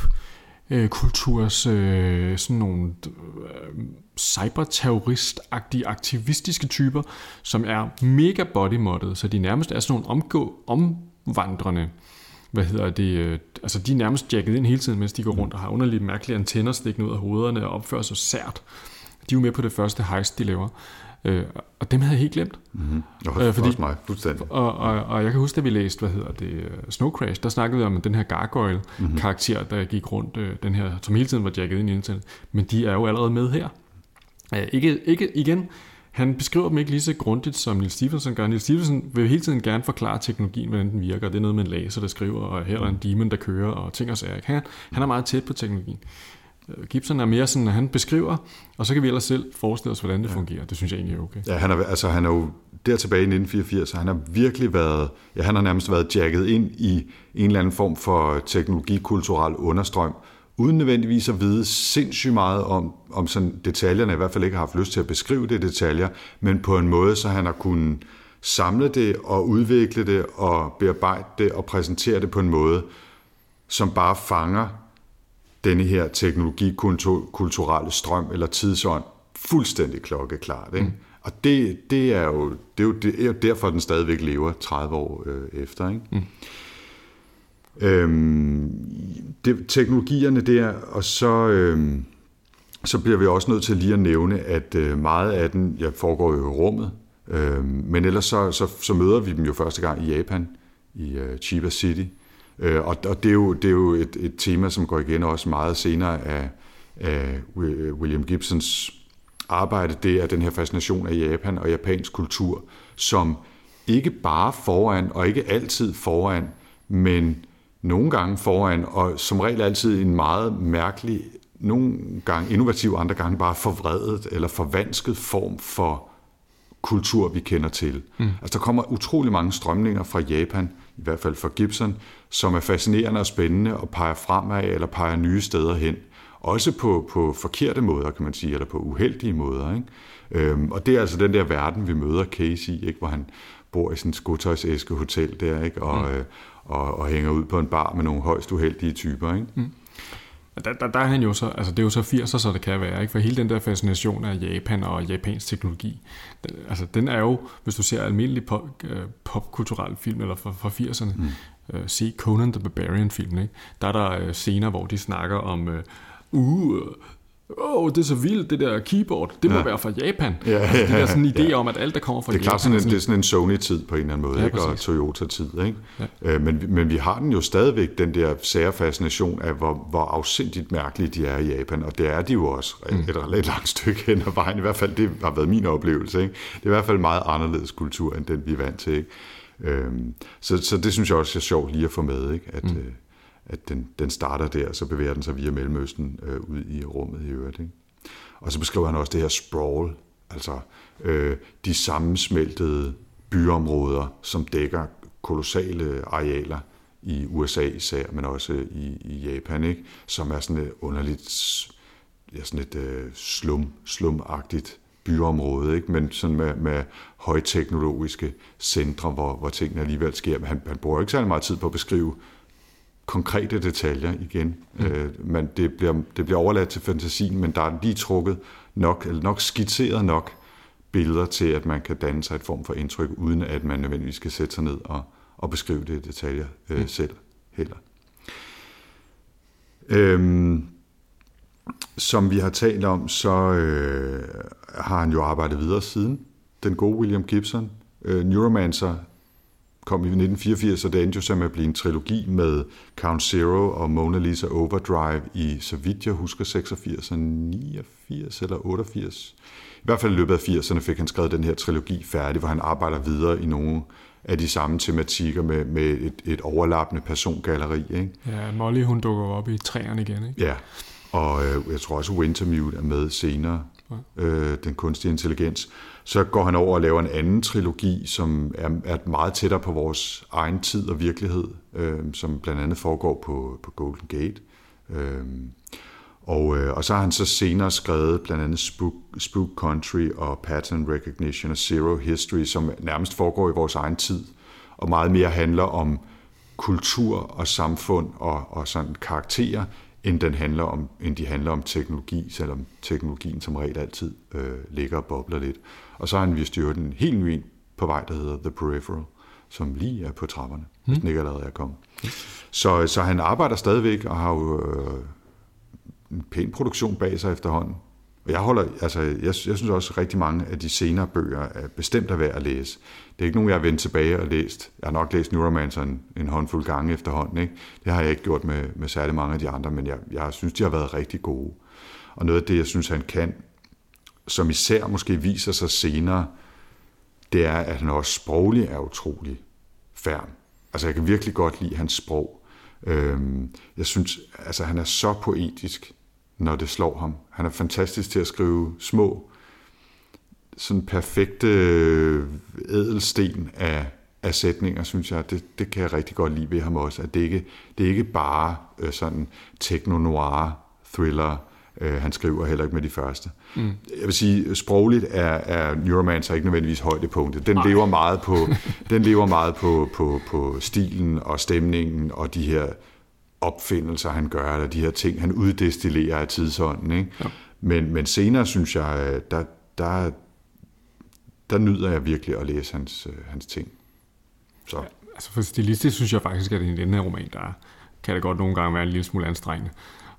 kulturs øh, sådan nogle øh, cyberterrorist-agtige aktivistiske typer, som er mega bodymodded, så de nærmest er sådan nogle omgå, omvandrende hvad hedder det, øh, altså de er nærmest jacket ind hele tiden, mens de går rundt og har underligt mærkelige antenner stikkende ud af hovederne og opfører sig sært. De er jo med på det første heist, de laver. Øh, og dem havde jeg helt glemt. Mm-hmm. Og, øh, fordi, også mig, fuldstændig. Og, og, og jeg kan huske, da vi læste, hvad hedder det, Snow Crash, der snakkede vi om den her gargoyle-karakter, mm-hmm. der gik rundt, øh, den her, som hele tiden var jacket ind i internet. Men de er jo allerede med her. Øh, ikke, ikke igen, han beskriver dem ikke lige så grundigt, som Neil Stephenson gør. Neil Stephenson vil hele tiden gerne forklare teknologien, hvordan den virker. Det er noget med en laser, der skriver, og her er en demon, der kører, og ting og sager. Han, han er meget tæt på teknologien. Gibson er mere sådan, at han beskriver, og så kan vi ellers selv forestille os, hvordan det ja. fungerer. Det synes jeg egentlig er okay. Ja, han er, altså, han er jo der tilbage i 1984, så han har virkelig været, ja, han har nærmest været jacket ind i en eller anden form for teknologikulturel understrøm, uden nødvendigvis at vide sindssygt meget om, om sådan detaljerne, i hvert fald ikke har haft lyst til at beskrive det detaljer, men på en måde, så han har kunnet samle det og udvikle det og bearbejde det og præsentere det på en måde, som bare fanger denne her teknologikulturelle strøm eller tidsånd fuldstændig klokkeklart. Ikke? Mm. Og det, det, er jo, det, er jo, det er jo derfor, den stadigvæk lever 30 år øh, efter. Ikke? Mm. Øhm, det, teknologierne der, og så, øhm, så bliver vi også nødt til lige at nævne, at øh, meget af den ja, foregår jo i rummet, øhm, men ellers så, så, så møder vi dem jo første gang i Japan, i øh, Chiba City, øh, og, og det er jo, det er jo et, et tema, som går igen også meget senere af, af William Gibsons arbejde, det er den her fascination af Japan og japansk kultur, som ikke bare foran, og ikke altid foran, men nogle gange foran, og som regel altid en meget mærkelig, nogle gange innovativ, andre gange bare forvredet eller forvansket form for kultur, vi kender til. Mm. Altså der kommer utrolig mange strømninger fra Japan, i hvert fald fra Gibson, som er fascinerende og spændende og peger fremad eller peger nye steder hen. Også på, på forkerte måder, kan man sige, eller på uheldige måder. Ikke? Øhm, og det er altså den der verden, vi møder Casey, ikke? hvor han bor i sådan et skotøjsæske hotel der, ikke? Og, mm. øh, og, og hænger ud på en bar med nogle højst uheldige typer. Ikke? Mm. Der, der, der er han jo så, altså det er jo så 80'er, så det kan være, ikke? for hele den der fascination af Japan og japansk teknologi, den, altså den er jo, hvis du ser almindelig pop, øh, popkulturel film, eller fra, fra 80'erne, mm. øh, se Conan the Barbarian film, ikke? der er der øh, scener, hvor de snakker om, øh, uh, åh, oh, det er så vildt, det der keyboard, det må ja. være fra Japan. Ja, altså, det er sådan en idé ja. om, at alt, der kommer fra det er Japan... Sådan en, sådan det er sådan en Sony-tid på en eller anden måde, ja, ikke? og Toyota-tid. Ikke? Ja. Øh, men, men vi har den jo stadigvæk, den der sære fascination af, hvor, hvor afsindigt mærkelige de er i Japan, og det er de jo også mm. et, et, et langt stykke hen ad vejen. I hvert fald, det har været min oplevelse. Ikke? Det er i hvert fald en meget anderledes kultur, end den vi er vant til. Ikke? Øhm, så, så det synes jeg også er sjovt lige at få med, ikke? at... Mm. At den, den starter der, så bevæger den sig via Mellemøsten øh, ud i rummet i øvrigt. Ikke? Og så beskriver han også det her sprawl, altså øh, de sammensmeltede byområder, som dækker kolossale arealer i USA især, men også i, i Japan, ikke? som er sådan et underligt, ja, sådan et øh, slum, slumagtigt byområde, ikke? men sådan med, med højteknologiske centre, hvor, hvor tingene alligevel sker. Men han, han bruger ikke særlig meget tid på at beskrive konkrete detaljer igen. Mm. Øh, men det bliver, det bliver overladt til fantasien, men der er lige trukket nok, eller nok skitseret nok billeder til, at man kan danne sig et form for indtryk, uden at man nødvendigvis skal sætte sig ned og, og beskrive det i detaljer øh, mm. selv heller. Øhm, som vi har talt om, så øh, har han jo arbejdet videre siden. Den gode William Gibson. Øh, Neuromancer kom i 1984, og det endte jo med at blive en trilogi med Count Zero og Mona Lisa Overdrive i, så vidt jeg husker, 86 og 89 eller 88. I hvert fald i løbet af 80'erne fik han skrevet den her trilogi færdig, hvor han arbejder videre i nogle af de samme tematikker med, med et, et overlappende persongalleri. Ikke? Ja, Molly hun dukker op i træerne igen, ikke? Ja, og øh, jeg tror også, Wintermute er med senere, øh, den kunstige intelligens. Så går han over og laver en anden trilogi, som er, er meget tættere på vores egen tid og virkelighed, øh, som blandt andet foregår på, på Golden Gate. Øh, og, øh, og så har han så senere skrevet blandt andet Spook, Spook Country og Pattern Recognition og Zero History, som nærmest foregår i vores egen tid, og meget mere handler om kultur og samfund og, og sådan karakterer, end, den handler om, end de handler om teknologi, selvom teknologien som regel altid øh, ligger og bobler lidt. Og så har han vist jo en helt ny på vej, der hedder The Peripheral, som lige er på trapperne, mm. hvis den ikke allerede er kommet. Så, så han arbejder stadigvæk og har jo øh, en pæn produktion bag sig efterhånden. Og jeg holder, altså, jeg, jeg synes også, at rigtig mange af de senere bøger er bestemt er værd at læse. Det er ikke nogen, jeg har vendt tilbage og læst. Jeg har nok læst Neuromancer en, en håndfuld gange efterhånden. Ikke? Det har jeg ikke gjort med, med særlig mange af de andre, men jeg, jeg synes, de har været rigtig gode. Og noget af det, jeg synes, han kan, som især måske viser sig senere, det er, at han også sproglig er utrolig færm. Altså, jeg kan virkelig godt lide hans sprog. Øhm, jeg synes, altså, han er så poetisk når det slår ham. Han er fantastisk til at skrive små, sådan perfekte øh, ædelsten af, af sætninger, synes jeg. Det, det kan jeg rigtig godt lide ved ham også. At det ikke det er ikke bare øh, sådan techno-noir thriller, øh, han skriver heller ikke med de første. Mm. Jeg vil sige, sprogligt er, er Neuromancer ikke nødvendigvis højdepunktet. Den lever meget på, den lever meget på, på, på stilen og stemningen og de her opfindelser, han gør, eller de her ting, han uddestillerer af tidsånden. Ikke? Ja. Men, men senere, synes jeg, der, der, der nyder jeg virkelig at læse hans, øh, hans ting. Så. Ja, altså for stilistisk synes jeg faktisk, at i den her roman, der kan det godt nogle gange være en lille smule anstrengende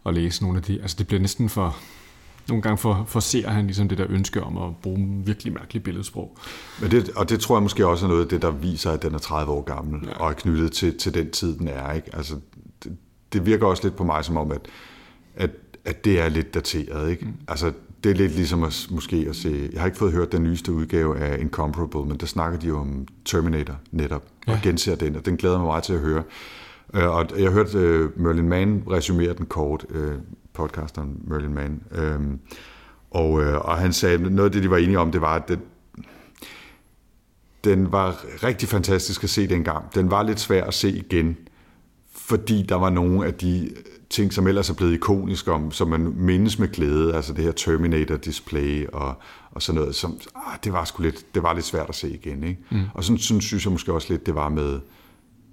at læse nogle af de. Altså det bliver næsten for, nogle gange for, forser han ligesom det der ønske om at bruge virkelig mærkeligt billedsprog. Men det, og det tror jeg måske også er noget af det, der viser, at den er 30 år gammel, ja. og er knyttet til, til den tid, den er. Ikke? Altså, det virker også lidt på mig som om, at, at, at det er lidt dateret. Ikke? Mm. Altså, det er lidt ligesom at, måske at se... Jeg har ikke fået hørt den nyeste udgave af Incomparable, men der snakker de jo om Terminator netop, ja. og genser den, og den glæder mig meget til at høre. Øh, og jeg har hørt uh, Merlin Mann resumere den kort, uh, podcasteren Merlin Mann, um, og, og han sagde, noget af det, de var enige om, det var, at den, den var rigtig fantastisk at se dengang. Den var lidt svær at se igen, fordi der var nogle af de ting, som ellers er blevet ikoniske om, som man mindes med glæde, altså det her Terminator-display og, og sådan noget, som, ah, det var sgu lidt, det var lidt svært at se igen. Ikke? Mm. Og sådan, sådan synes jeg måske også lidt, det var med,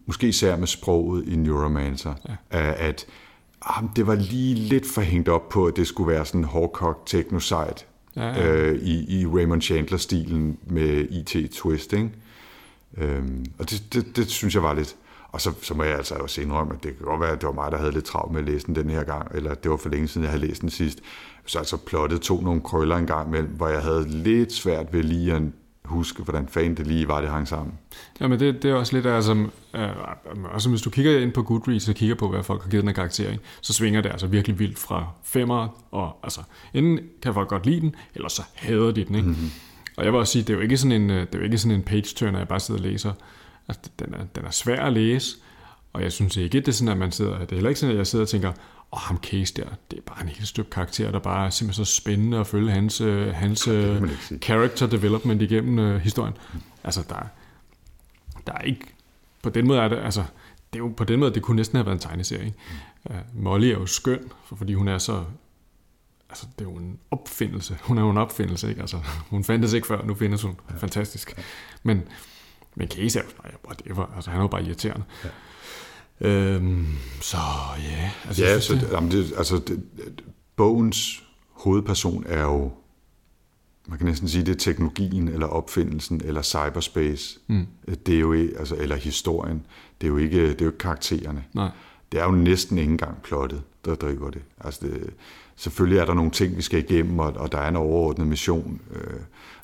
måske især med sproget i Neuromancer, ja. at ah, det var lige lidt for hængt op på, at det skulle være sådan hårdkogt techno-site ja, ja. øh, i, i Raymond Chandler-stilen med IT-twist, ikke? Øhm, og det, det, det synes jeg var lidt, og så, så må jeg altså også indrømme, at det kan godt være, at det var mig, der havde lidt travlt med at læse den den her gang, eller det var for længe siden, jeg havde læst den sidst. Så altså plottet tog nogle krøller en gang imellem, hvor jeg havde lidt svært ved lige at huske, hvordan fanden det lige var, det hang sammen. Ja, men det, det er også lidt, altså, øh, altså hvis du kigger ind på Goodreads og kigger på, hvad folk har givet den her karakter, så svinger det altså virkelig vildt fra femmer, og altså, enten kan folk godt lide den, eller så hader de den, ikke? Mm-hmm. Og jeg vil også sige, det er jo ikke sådan en, øh, det er jo ikke sådan en page-turner, jeg bare sidder og læser. Altså, den, er, den er svær at læse, og jeg synes ikke, det er sådan, at man sidder, det er heller ikke sådan, at jeg sidder og tænker, åh, oh, ham Case der, det er bare en helt stykke karakter, der bare er simpelthen så spændende at følge hans, øh, hans uh, character development igennem uh, historien. Altså, der, der er ikke, på den måde er det, altså, det er jo på den måde, det kunne næsten have været en tegneserie. Mm. Uh, Molly er jo skøn, fordi hun er så altså, det er jo en opfindelse. Hun er jo en opfindelse, ikke? Altså, hun fandtes ikke før, nu findes hun. Ja. Fantastisk. Men, men Case er jo whatever. Altså, han er jo bare irriterende. Ja. Øhm, så ja. Altså, ja, så det, jamen det, altså, det, bogens hovedperson er jo, man kan næsten sige, det er teknologien, eller opfindelsen, eller cyberspace. Mm. Det er jo, altså, eller historien. Det er jo ikke, det er jo ikke karaktererne. Nej. Det er jo næsten ikke engang plottet, der driver det. Altså det, selvfølgelig er der nogle ting, vi skal igennem, og, og der er en overordnet mission. Øh,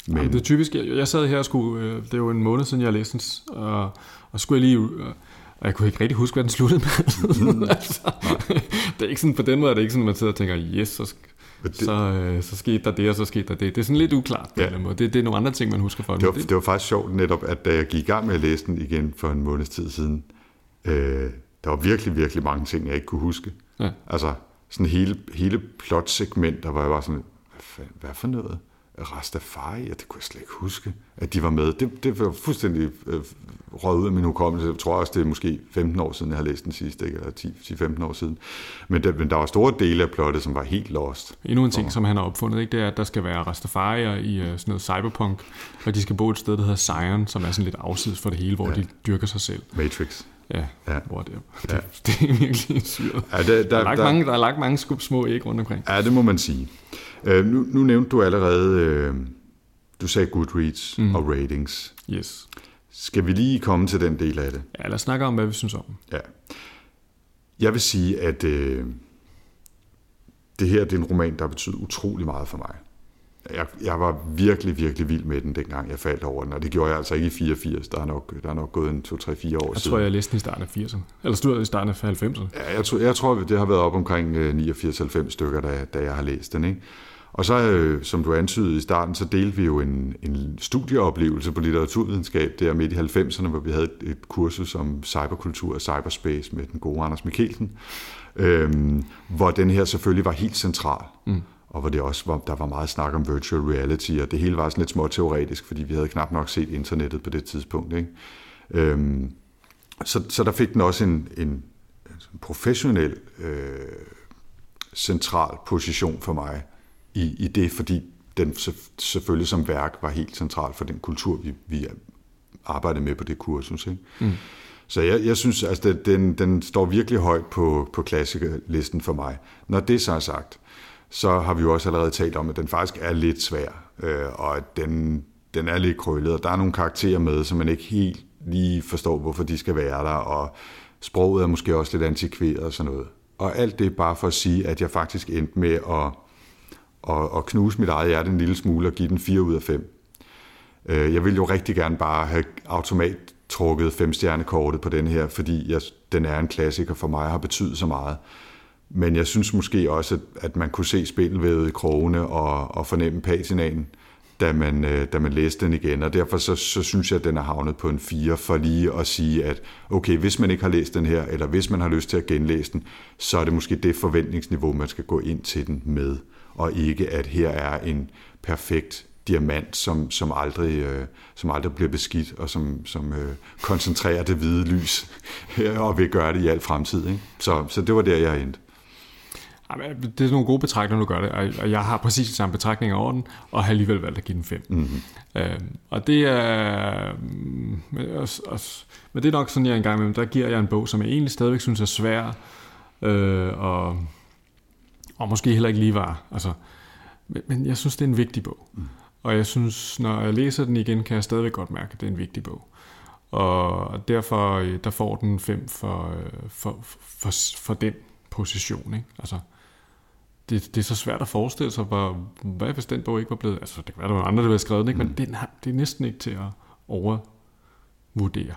men... Jamen, det er typisk, jeg, sad her og skulle, øh, det er jo en måned siden, jeg læste den, og, og skulle jeg lige, øh, og jeg kunne ikke rigtig huske, hvad den sluttede med. Mm. altså, det er ikke sådan, på den måde er det ikke sådan, at man sidder og tænker, yes, så, det, så, øh, så skete der det, og så skete der det. Det er sådan lidt uklart på ja. en måde. Det, det er nogle andre ting, man husker fra det. Var, det var faktisk sjovt netop, at da jeg gik i gang med at læse den igen for en måneds tid siden, øh, der var virkelig, virkelig mange ting, jeg ikke kunne huske. Ja. Altså, sådan hele, hele plotsegmenter, hvor jeg var sådan, hvad, fanden, hvad for noget? Rastafari, ja, det kunne jeg slet ikke huske, at de var med. Det, det var fuldstændig øh, røget ud af min hukommelse. Jeg tror også, det er måske 15 år siden, jeg har læst den sidste, ikke? eller 10-15 år siden. Men der, men der var store dele af plottet, som var helt lost. Endnu en ting, som han har opfundet, ikke? det er, at der skal være Rastafarier i uh, sådan noget cyberpunk, og de skal bo et sted, der hedder Zion, som er sådan lidt afsides for det hele, hvor ja. de dyrker sig selv. Matrix. Ja, ja. hvor det, ja. det, det er virkelig syret. Ja, det, der, der, er lagt der, mange, der er lagt mange skub små æg rundt omkring. Ja, det må man sige. Uh, nu, nu nævnte du allerede, uh, du sagde Goodreads mm. og ratings. Yes. Skal vi lige komme til den del af det? Ja, lad os snakke om, hvad vi synes om Ja. Jeg vil sige, at uh, det her det er en roman, der betyder utrolig meget for mig jeg, jeg var virkelig, virkelig vild med den, dengang jeg faldt over den, og det gjorde jeg altså ikke i 84. Der er nok, der er nok gået en 2-3-4 år jeg siden. Jeg tror, jeg læste den i starten af 80'erne. Eller stod i starten af 90'erne. Ja, jeg, tror, jeg tror, det har været op omkring 89-90 øh, stykker, da, da jeg har læst den. Ikke? Og så, øh, som du antydede i starten, så delte vi jo en, en studieoplevelse på litteraturvidenskab der midt i 90'erne, hvor vi havde et, et kursus om cyberkultur og cyberspace med den gode Anders Mikkelsen, øhm, hvor den her selvfølgelig var helt central. Mm og hvor det også var, der var meget snak om virtual reality, og det hele var sådan lidt små teoretisk, fordi vi havde knap nok set internettet på det tidspunkt. Ikke? Øhm, så, så der fik den også en, en, en professionel øh, central position for mig i, i det, fordi den selvfølgelig som værk var helt central for den kultur, vi, vi arbejdede med på det kursus. Ikke? Mm. Så jeg, jeg synes, at altså, den, den står virkelig højt på, på klassikerlisten for mig. Når det så er sagt, så har vi jo også allerede talt om, at den faktisk er lidt svær, øh, og at den, den er lidt krøllet, og der er nogle karakterer med, som man ikke helt lige forstår, hvorfor de skal være der, og sproget er måske også lidt antikveret og sådan noget. Og alt det er bare for at sige, at jeg faktisk endte med at, at, at knuse mit eget hjerte en lille smule og give den 4 ud af 5. Øh, jeg vil jo rigtig gerne bare have automat trukket femstjernekortet på den her, fordi jeg, den er en klassiker for mig og har betydet så meget. Men jeg synes måske også, at, at man kunne se spindelvævet i krogene og, og fornemme patinaen, da man, øh, da man læste den igen. Og derfor så, så synes jeg, at den er havnet på en 4, for lige at sige, at okay, hvis man ikke har læst den her, eller hvis man har lyst til at genlæse den, så er det måske det forventningsniveau, man skal gå ind til den med, og ikke at her er en perfekt diamant, som, som, aldrig, øh, som aldrig bliver beskidt, og som, som øh, koncentrerer det hvide lys, og vil gøre det i al fremtid. Ikke? Så, så det var der, jeg endte. Det er nogle gode betragtninger, du gør det, og jeg har præcis de samme betragtninger over den, og har alligevel valgt at give den 5. Mm-hmm. Øh, og det er... Men, også, også, men det er nok sådan, jeg engang med, der giver jeg en bog, som jeg egentlig stadigvæk synes er svær, øh, og, og måske heller ikke lige var. Altså, men, men jeg synes, det er en vigtig bog. Mm. Og jeg synes, når jeg læser den igen, kan jeg stadigvæk godt mærke, at det er en vigtig bog. Og derfor øh, der får den 5 for, øh, for, for, for den position. Ikke? Altså, det, det er så svært at forestille sig, hvor, hvad hvis den bog ikke var blevet... Altså, det kan være, der var andre, der havde skrevet den, ikke? Mm. men det, det er næsten ikke til at overvurdere.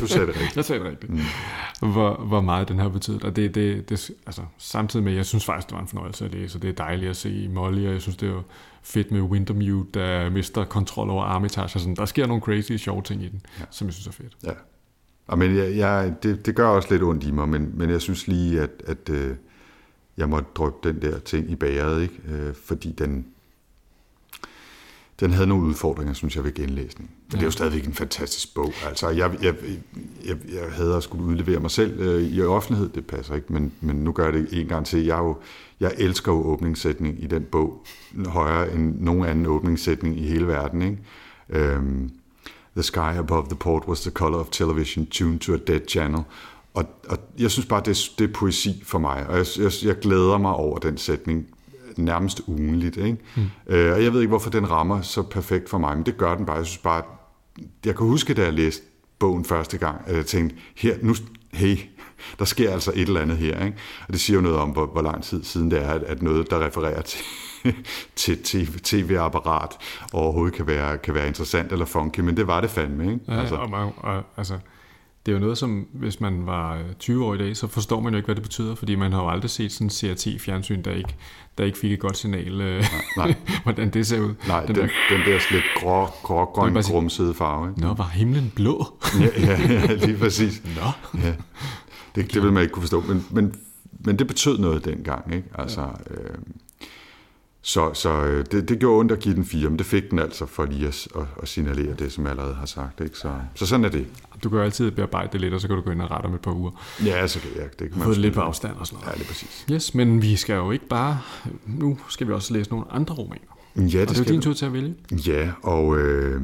du sagde det rigtigt. jeg sagde det rigtigt. Mm. Hvor, hvor meget den har betydet. Og det, det, det, altså, samtidig med, jeg synes faktisk, det var en fornøjelse at læse, og det er dejligt at se Molly, og jeg synes, det er fedt med Wintermute, der mister kontrol over Armitage. Og sådan. Der sker nogle crazy, sjove ting i den, ja. som jeg synes er fedt. Ja. Og men jeg, jeg, det, det gør også lidt ondt i mig, men, men jeg synes lige, at, at øh, jeg måtte drøbe den der ting i bæret, ikke? Øh, fordi den, den havde nogle udfordringer, synes jeg, ved genlæsning. Men ja. det er jo stadigvæk en fantastisk bog. Altså, jeg, jeg, jeg, jeg havde at skulle udlevere mig selv øh, i offentlighed, det passer ikke, men, men nu gør jeg det en gang til. Jeg, jo, jeg elsker jo åbningssætning i den bog, højere end nogen anden åbningssætning i hele verden. Ikke? Øhm, The sky above the port was the color of television tuned to a dead channel. Og, og jeg synes bare, det er, det er poesi for mig, og jeg, jeg, jeg glæder mig over den sætning nærmest ugenligt. Ikke? Mm. Øh, og jeg ved ikke, hvorfor den rammer så perfekt for mig, men det gør den bare. Jeg synes bare, jeg kan huske, da jeg læste bogen første gang, at jeg tænkte, her, nu, hey, der sker altså et eller andet her. Ikke? Og det siger jo noget om, hvor, hvor lang tid siden det er, at, at noget, der refererer til, til TV, tv-apparat overhovedet kan være, kan være interessant eller funky, men det var det fandme. Ikke? Ja, altså. Og, man, og, altså, det er jo noget, som hvis man var 20 år i dag, så forstår man jo ikke, hvad det betyder, fordi man har jo aldrig set sådan en CRT-fjernsyn, der ikke, der ikke fik et godt signal, øh, nej, nej. hvordan det ser ud. Nej, den, den, der, den der lidt grå, grå grøn, grumsede farve. Ikke? Nå, var himlen blå? ja, ja, ja, lige præcis. Nå. Ja. Det, det vil man ikke kunne forstå, men, men, men det betød noget dengang. Ikke? Altså, ja. øh, så, så øh, det, det gjorde ondt at give den fire, men det fik den altså for lige at, at, at signalere det, som jeg allerede har sagt. Ikke? Så, så sådan er det. Du kan jo altid bearbejde det lidt, og så kan du gå ind og rette om et par uger. Ja, så kan jeg. Det kan man Fået lidt på afstand og sådan noget. Ja, det er præcis. Yes, men vi skal jo ikke bare... Nu skal vi også læse nogle andre romaner. Ja, det, og det er din tur til at vælge. Ja, og øh,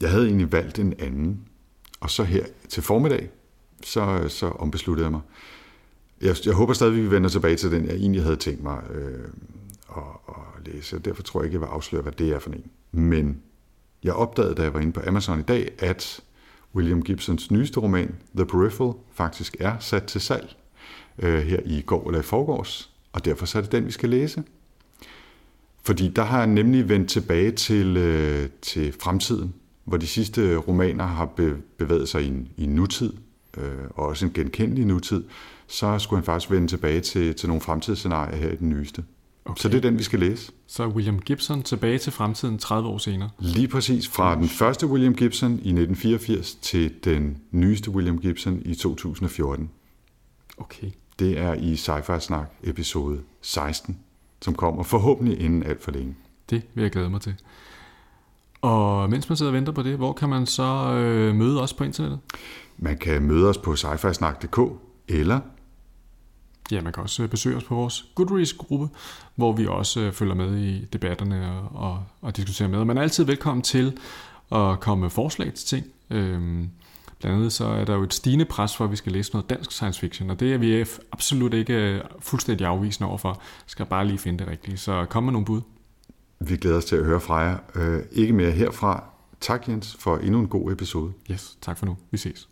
jeg havde egentlig valgt en anden. Og så her til formiddag, så, så ombesluttede jeg mig. Jeg, jeg håber stadig, vi vender tilbage til den, jeg egentlig havde tænkt mig øh, at, at læse. Derfor tror jeg ikke, jeg vil afsløre, hvad det er for en. Men jeg opdagede, da jeg var inde på Amazon i dag, at William Gibsons nyeste roman, The Peripheral, faktisk er sat til salg øh, her i går eller i forgårs, og derfor så er det den, vi skal læse. Fordi der har jeg nemlig vendt tilbage til, øh, til fremtiden, hvor de sidste romaner har bevæget sig i en, i en nutid, øh, og også en genkendelig nutid, så skulle han faktisk vende tilbage til, til nogle fremtidsscenarier her i den nyeste. Okay. Så det er den, vi skal læse. Så William Gibson tilbage til fremtiden 30 år senere. Lige præcis. Fra den første William Gibson i 1984 til den nyeste William Gibson i 2014. Okay. Det er i Sci-Fi Snak episode 16, som kommer forhåbentlig inden alt for længe. Det vil jeg glæde mig til. Og mens man sidder og venter på det, hvor kan man så øh, møde os på internettet? Man kan møde os på sci eller Ja, man kan også øh, besøge os på vores Goodreads-gruppe, hvor vi også øh, følger med i debatterne og, og, og diskuterer med. Man er altid velkommen til at komme med forslag til ting. Øhm, blandt andet så er der jo et stigende pres for, at vi skal læse noget dansk science fiction, og det er vi absolut ikke øh, fuldstændig afvisende overfor. Skal bare lige finde det rigtige. Så kom med nogle bud. Vi glæder os til at høre fra jer. Øh, ikke mere herfra. Tak Jens for endnu en god episode. Yes, tak for nu. Vi ses.